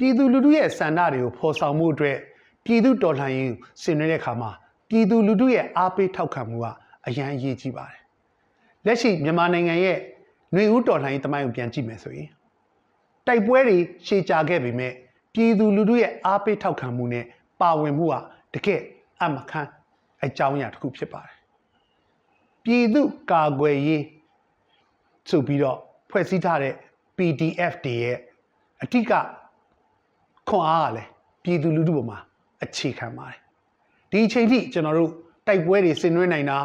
ပြည်သူလူထုရဲ့ဆန္ဒတွေကိုဖော်ဆောင်မှုအတွက်ပြည်သူတော်လှန်ရေးဆင်နွှဲတဲ့အခါမှာပြည်သူလူထုရဲ့အားပေးထောက်ခံမှုကအရန်အရေးကြီးပါတယ်။လက်ရှိမြန်မာနိုင်ငံရဲ့ຫນွေဦးတော်လှန်ရေးတမိုင်းကိုပြန်ကြည့်မယ်ဆိုရင်တိုက်ပွဲတွေရှေ့ကြာခဲ့ပေမဲ့ပြည်သူလူထုရဲ့အားပေးထောက်ခံမှုနဲ့ပါဝင်မှုကတကယ်အမခန်းအကြောင်းအရာတစ်ခုဖြစ်ပါတယ်။ပြည်သူကာကွယ်ရေးဆိုပြီးတော့ဖွဲ့စည်းထားတဲ့ PDF တွေရဲ့အထက်က ခွန်အားကလည်းပြည်သူလူထုပေါ်မှာအခြေခံပါတယ်ဒီအချိန်ထိကျွန်တော်တို့တိုက်ပွဲတွေဆင်နွှဲနိုင်တာ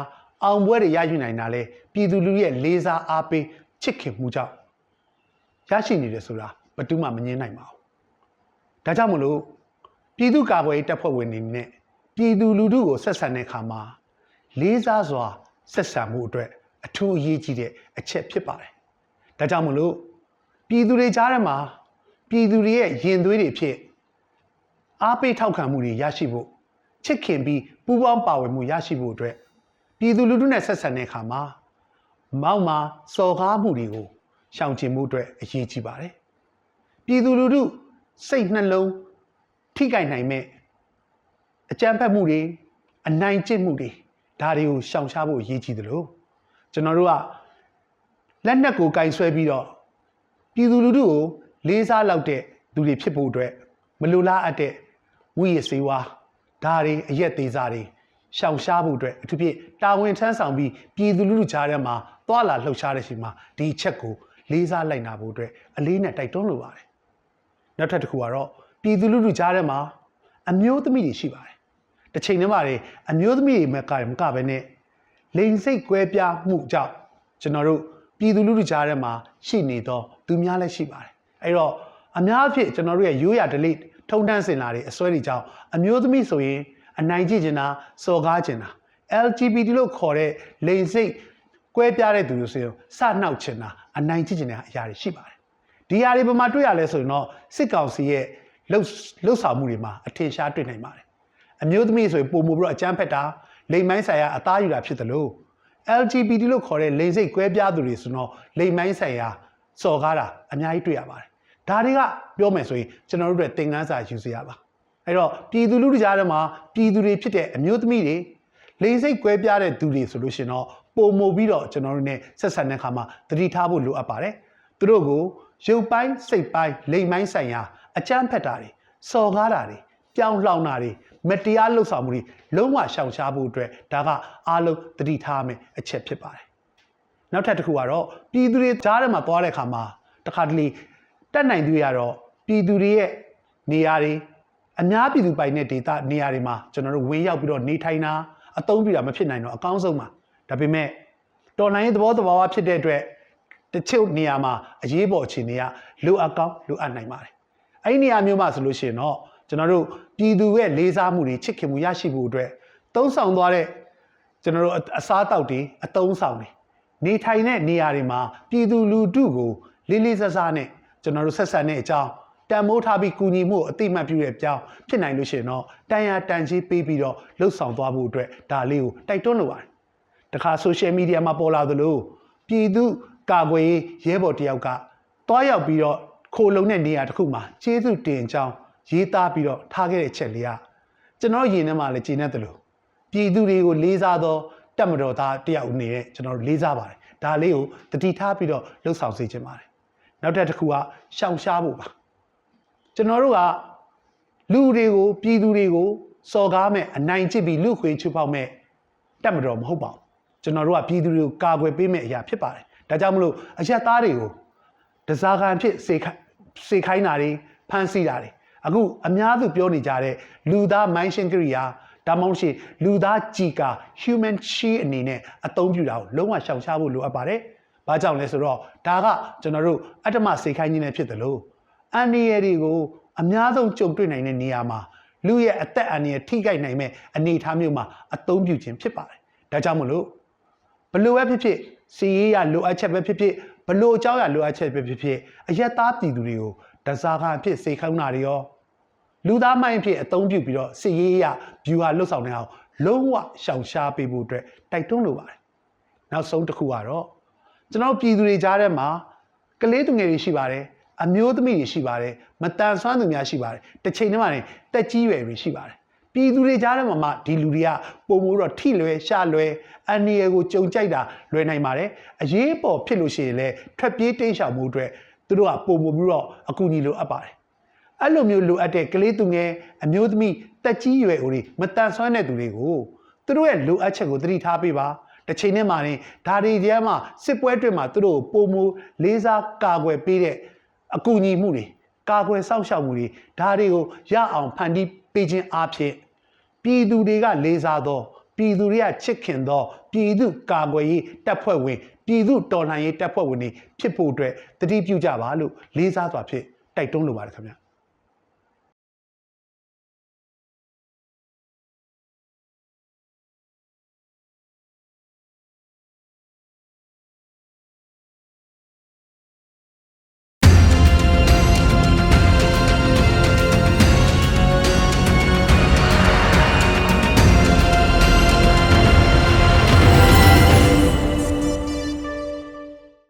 အောင်ပွဲတွေရယူနိုင်တာလဲပြည်သူလူထုရဲ့လေးစားအားပေးချစ်ခင်မှုကြောင့်ရရှိနေတယ်ဆိုတာဘယ်သူမှမငြင်းနိုင်ပါဘူးဒါကြောင့်မလို့ပြည်သူကာကွယ်ရေးတပ်ဖွဲ့ဝင်တွေနဲ့ပြည်သူလူထုကိုဆက်ဆံတဲ့အခါမှာလေးစားစွာဆက်ဆံမှုအတွက်အထူးအရေးကြီးတဲ့အချက်ဖြစ်ပါတယ်ဒါကြောင့်မလို့ပြည်သူတွေကြားထဲမှာ ပြည်သူတွေရဲ့ရင်သွေးတွေဖြစ်အားပေးထောက်ခံမှုတွေရရှိဖို့ချစ်ခင်ပြီးပူးပေါင်းပါဝင်မှုရရှိဖို့အတွက်ပြည်သူလူထုနဲ့ဆက်ဆံတဲ့အခါမှာမောက်မာစော်ကားမှုတွေကိုရှောင်ကျဉ်မှုအတွက်အရေးကြီးပါတယ်ပြည်သူလူထုစိတ်နှလုံးထိခိုက်နိုင်မဲ့အကြမ်းဖက်မှုတွေအနိုင်ကျင့်မှုတွေဒါတွေကိုရှောင်ရှားဖို့အရေးကြီးတယ်လို့ကျွန်တော်တို့ကလက်နက်ကိုကင်ဆွဲပြီးတော့ပြည်သူလူထုကို လေးစားလောက်တဲ့သူတွေဖြစ်ဖို့အတွက်မလိုလားအပ်တဲ့ဝိရစေဝါဒါတွေအရက်သေးစားတွေရှောင်ရှားဖို့အတွက်အထူးဖြင့်တာဝန်ထမ်းဆောင်ပြီးပြည်သူလူထုကြားထဲမှာသွာလာလှုပ်ရှားတဲ့ချိန်မှာဒီချက်ကိုလေးစားလိုက်နာဖို့အတွက်အလေးနဲ့တိုက်တွန်းလိုပါတယ်နောက်ထပ်တစ်ခုကတော့ပြည်သူလူထုကြားထဲမှာအမျိုးသမီးတွေရှိပါတယ်တစ်ချိန်တည်းမှာလေအမျိုးသမီးတွေမကမကပဲနဲ့လိန်စိတ်ကွဲပြားမှုကြောင့်ကျွန်တော်တို့ပြည်သူလူထုကြားထဲမှာရှိနေတော့သူများလည်းရှိပါတယ် အဲ့တော့အများအဖြစ်ကျွန်တော်တို့ရဲ့ရိုးရာ delete ထုံတန်းစင်လာတွေအစွဲတွေကြောင့်အမျိုးသမီးဆိုရင်အနိုင်ကျင့်နေတာစော်ကားကျင်တာ LGBT လို့ခေါ်တဲ့လိင်စိတ်ကွဲပြားတဲ့သူတွေဆိုရင်စနှောက်ချင်တာအနိုင်ကျင့်ကျင်တဲ့အရာတွေရှိပါတယ်ဒီအရာတွေဘယ်မှာတွေ့ရလဲဆိုရင်တော့စစ်ကောင်စီရဲ့လှုပ်လှုပ်ဆောင်မှုတွေမှာအထင်ရှားတွေ့နိုင်ပါတယ်အမျိုးသမီးဆိုရင်ပုံမှုပြီးတော့အကြမ်းဖက်တာလိမ်မိုင်းဆိုင်ရာအသားယူတာဖြစ်တယ်လို့ LGBT လို့ခေါ်တဲ့လိင်စိတ်ကွဲပြားသူတွေဆိုတော့လိမ်မိုင်းဆိုင်ရာ စော်ကားတာအများကြီးတွေ့ရပါတယ်ဒါတွေကပြောမယ်ဆိုရင်ကျွန်တော်တို့တွေသင်ခန်းစာယူစရာပါအဲ့တော့ပြည်သူလူထုကြားထဲမှာပြည်သူတွေဖြစ်တဲ့အမျိုးသမီးတွေလိင်စိတ်ကွဲပြားတဲ့သူတွေဆိုလို့ရှင်တော့ပုံမပြီးတော့ကျွန်တော်တို့ ਨੇ ဆက်ဆံတဲ့အခါမှာသတိထားဖို့လိုအပ်ပါတယ်သူတို့ကိုရုပ်ပိုင်းစိတ်ပိုင်းလိမ်ပိုင်းဆိုင်ရာအကြမ်းဖက်တာတွေစော်ကားတာတွေပြောင်းလှောင်တာတွေမတရားလှုပ်ဆောင်မှုတွေလုံးဝရှောင်ရှားဖို့အတွက်ဒါကအားလုံးသတိထားမယ်အချက်ဖြစ်ပါတယ် နောက်ထပ်တစ်ခုကတော့ပြည်သူတွေကြားထဲမှာသွားတဲ့အခါမှာတခါတလေတက်နိုင်သူရတော့ပြည်သူတွေရဲ့နေရာတွေအများပြည်သူပိုင်တဲ့ဒေသနေရာတွေမှာကျွန်တော်တို့ဝေးရောက်ပြီးတော့နေထိုင်တာအသုံးပြတာမဖြစ်နိုင်တော့အကောင်းဆုံးပါဒါပေမဲ့တော်လိုင်းသဘောတဘာဝဖြစ်တဲ့အတွက်တချို့နေရာမှာအရေးပေါ်အခြေအနေကလိုအပ်ကောင်းလိုအပ်နိုင်ပါတယ်အဲ့ဒီနေရာမျိုးမှာဆိုလို့ရှိရင်တော့ကျွန်တော်တို့ပြည်သူရဲ့လေးစားမှုတွေချစ်ခင်မှုရရှိဖို့အတွက်သုံးဆောင်သွားတဲ့ကျွန်တော်တို့အစားအသောက်တွေအသုံးဆောင်တွေ နေထိုင်တဲ့နေရာတွေမှာပြည်သူလူထုကိုလေးလေးစားစားနဲ့ကျွန်တော်တို့ဆက်ဆံတဲ့အကြောင်းတန်မိုးထားပြီးကူညီမှုအတိမတ်ပြုတဲ့အကြောင်းဖြစ်နိုင်လို့ရှိရင်တော့တန်ရာတန်ကြီးပေးပြီးတော့လှုပ်ဆောင်သွားဖို့အတွက်ဒါလေးကိုတိုက်တွန်းလိုပါတယ်။တခါ social media မှာပေါ်လာသလိုပြည်သူကာကွယ်ရေးရဲဘော်တယောက်ကတွားရောက်ပြီးတော့ခိုလုံတဲ့နေရာတစ်ခုမှာကျေးဇူးတင်ကြောင်းရေးသားပြီးတော့ထားခဲ့တဲ့ချက်လေးကကျွန်တော်ယင်ထဲမှာလည်းကျင်းနေတယ်လို့ပြည်သူတွေကိုလေးစားသော တက်မတော်သားတယောက်အနေနဲ့ကျွန်တော်လေးစားပါတယ်။ဒါလေးကိုတတိထားပြီးတော့လှုပ်ဆောင်စေချင်ပါတယ်နောက်တစ်ခုကရှောင်ရှားဖို့ပါကျွန်တော်တို့ကလူတွေကိုပြည်သူတွေကိုစော်ကားမဲ့အနိုင်ကျင့်ပြီးလူခွေချူပေါက်မဲ့တက်မတော်မဟုတ်ပါဘူးကျွန်တော်တို့ကပြည်သူတွေကိုကာကွယ်ပေးမဲ့အရာဖြစ်ပါတယ်ဒါကြောင့်မလို့အရက်သားတွေကိုတစားခံဖြစ်စေစေခိုင်းတာတွေဖမ်းဆီးတာတွေအခုအများစုပြောနေကြတဲ့လူသားမိုင်းရှင်ကရိယာ ဒါမှမဟုတ်ရှင်လူသားကြည်ကာ human chi အနေနဲ့အသုံးပြုတာကိုလုံးဝရှောင်ရှားဖို့လိုအပ်ပါတယ်။။ဘာကြောင့်လဲဆိုတော့ဒါကကျွန်တော်တို့အတ္တမစေခိုင်းခြင်းနဲ့ဖြစ်တယ်လို့အန္တရာယ်တွေကိုအများဆုံးကြုံတွေ့နိုင်တဲ့နေရာမှာလူရဲ့အသက်အန္တရာယ်ထိခိုက်နိုင်မဲ့အနေအထားမျိုးမှာအသုံးပြုခြင်းဖြစ်ပါတယ်။ဒါကြောင့်မလို့ဘလို့ပဲဖြစ်ဖြစ်စီရေးရလိုအပ်ချက်ပဲဖြစ်ဖြစ်ဘလို့အကြောင်းရလိုအပ်ချက်ပဲဖြစ်ဖြစ်အယက်သားပြည်သူတွေကိုတစားခံဖြစ်စေခိုင်းတာတွေရော လူသားမိုင်းဖြစ်အသုံးပြုပြီးတော့စစ်ရေးရ view ဟာလွတ်ဆောင်နေအောင်လုံးဝရှောင်ရှားပေးဖို့အတွက်တိုက်တွန်းလိုပါတယ်။နောက်ဆုံးတစ်ခုကတော့ကျွန်တော်ပြည်သူတွေကြားထဲမှာကလေးသူငယ်တွေရှိပါတယ်အမျိုးသမီးတွေရှိပါတယ်မတန်ဆွမ်းသူများရှိပါတယ်တစ်ချိန်တည်းမှာနေတက်ကြီးရွယ်တွေရှိပါတယ်ပြည်သူတွေကြားထဲမှာမှဒီလူတွေကပုံမိုးတော့ထိလွယ်ရှာလွယ်အန်ဒီရယ်ကိုကြုံကြိုက်တာလွယ်နိုင်ပါတယ်အရေးပေါ်ဖြစ်လို့ရှိရင်လည်းထွက်ပြေးတိမ်းရှောင်မှုအတွက်သူတို့ကပုံမိုးပြီးတော့အကူအညီလိုအပ်ပါတယ် အဲ့လိုမျိုးလိုအပ်တဲ့ကလေးသူငယ်အမျိုးသမီးတက်ကြီးရွယ်ဦးတွေမတန်ဆွမ်းတဲ့သူတွေကိုသူတို့ရဲ့လိုအပ်ချက်ကိုသတိထားပေးပါတစ်ချိန်နဲ့မှရင်ဒါတွေကျမ်းမှာစစ်ပွဲအတွင်းမှာသူတို့ကိုပုံမူလေးစားကာကွယ်ပေးတဲ့အကူအညီမှုတွေကာကွယ်စောင့်ရှောက်မှုတွေဒါတွေကိုရအောင်ဖန်တီးပေးခြင်းအဖြစ်ပြည်သူတွေကလေးစားသောပြည်သူတွေကချစ်ခင်သောပြည်သူကာကွယ်ရေးတပ်ဖွဲ့ဝင်ပြည်သူတော်လှန်ရေးတပ်ဖွဲ့ဝင်တွေဖြစ်ဖို့အတွက်တတိပြုကြပါလို့လေးစားစွာဖြင့်တိုက်တွန်းလိုပါတယ်ခင်ဗျာ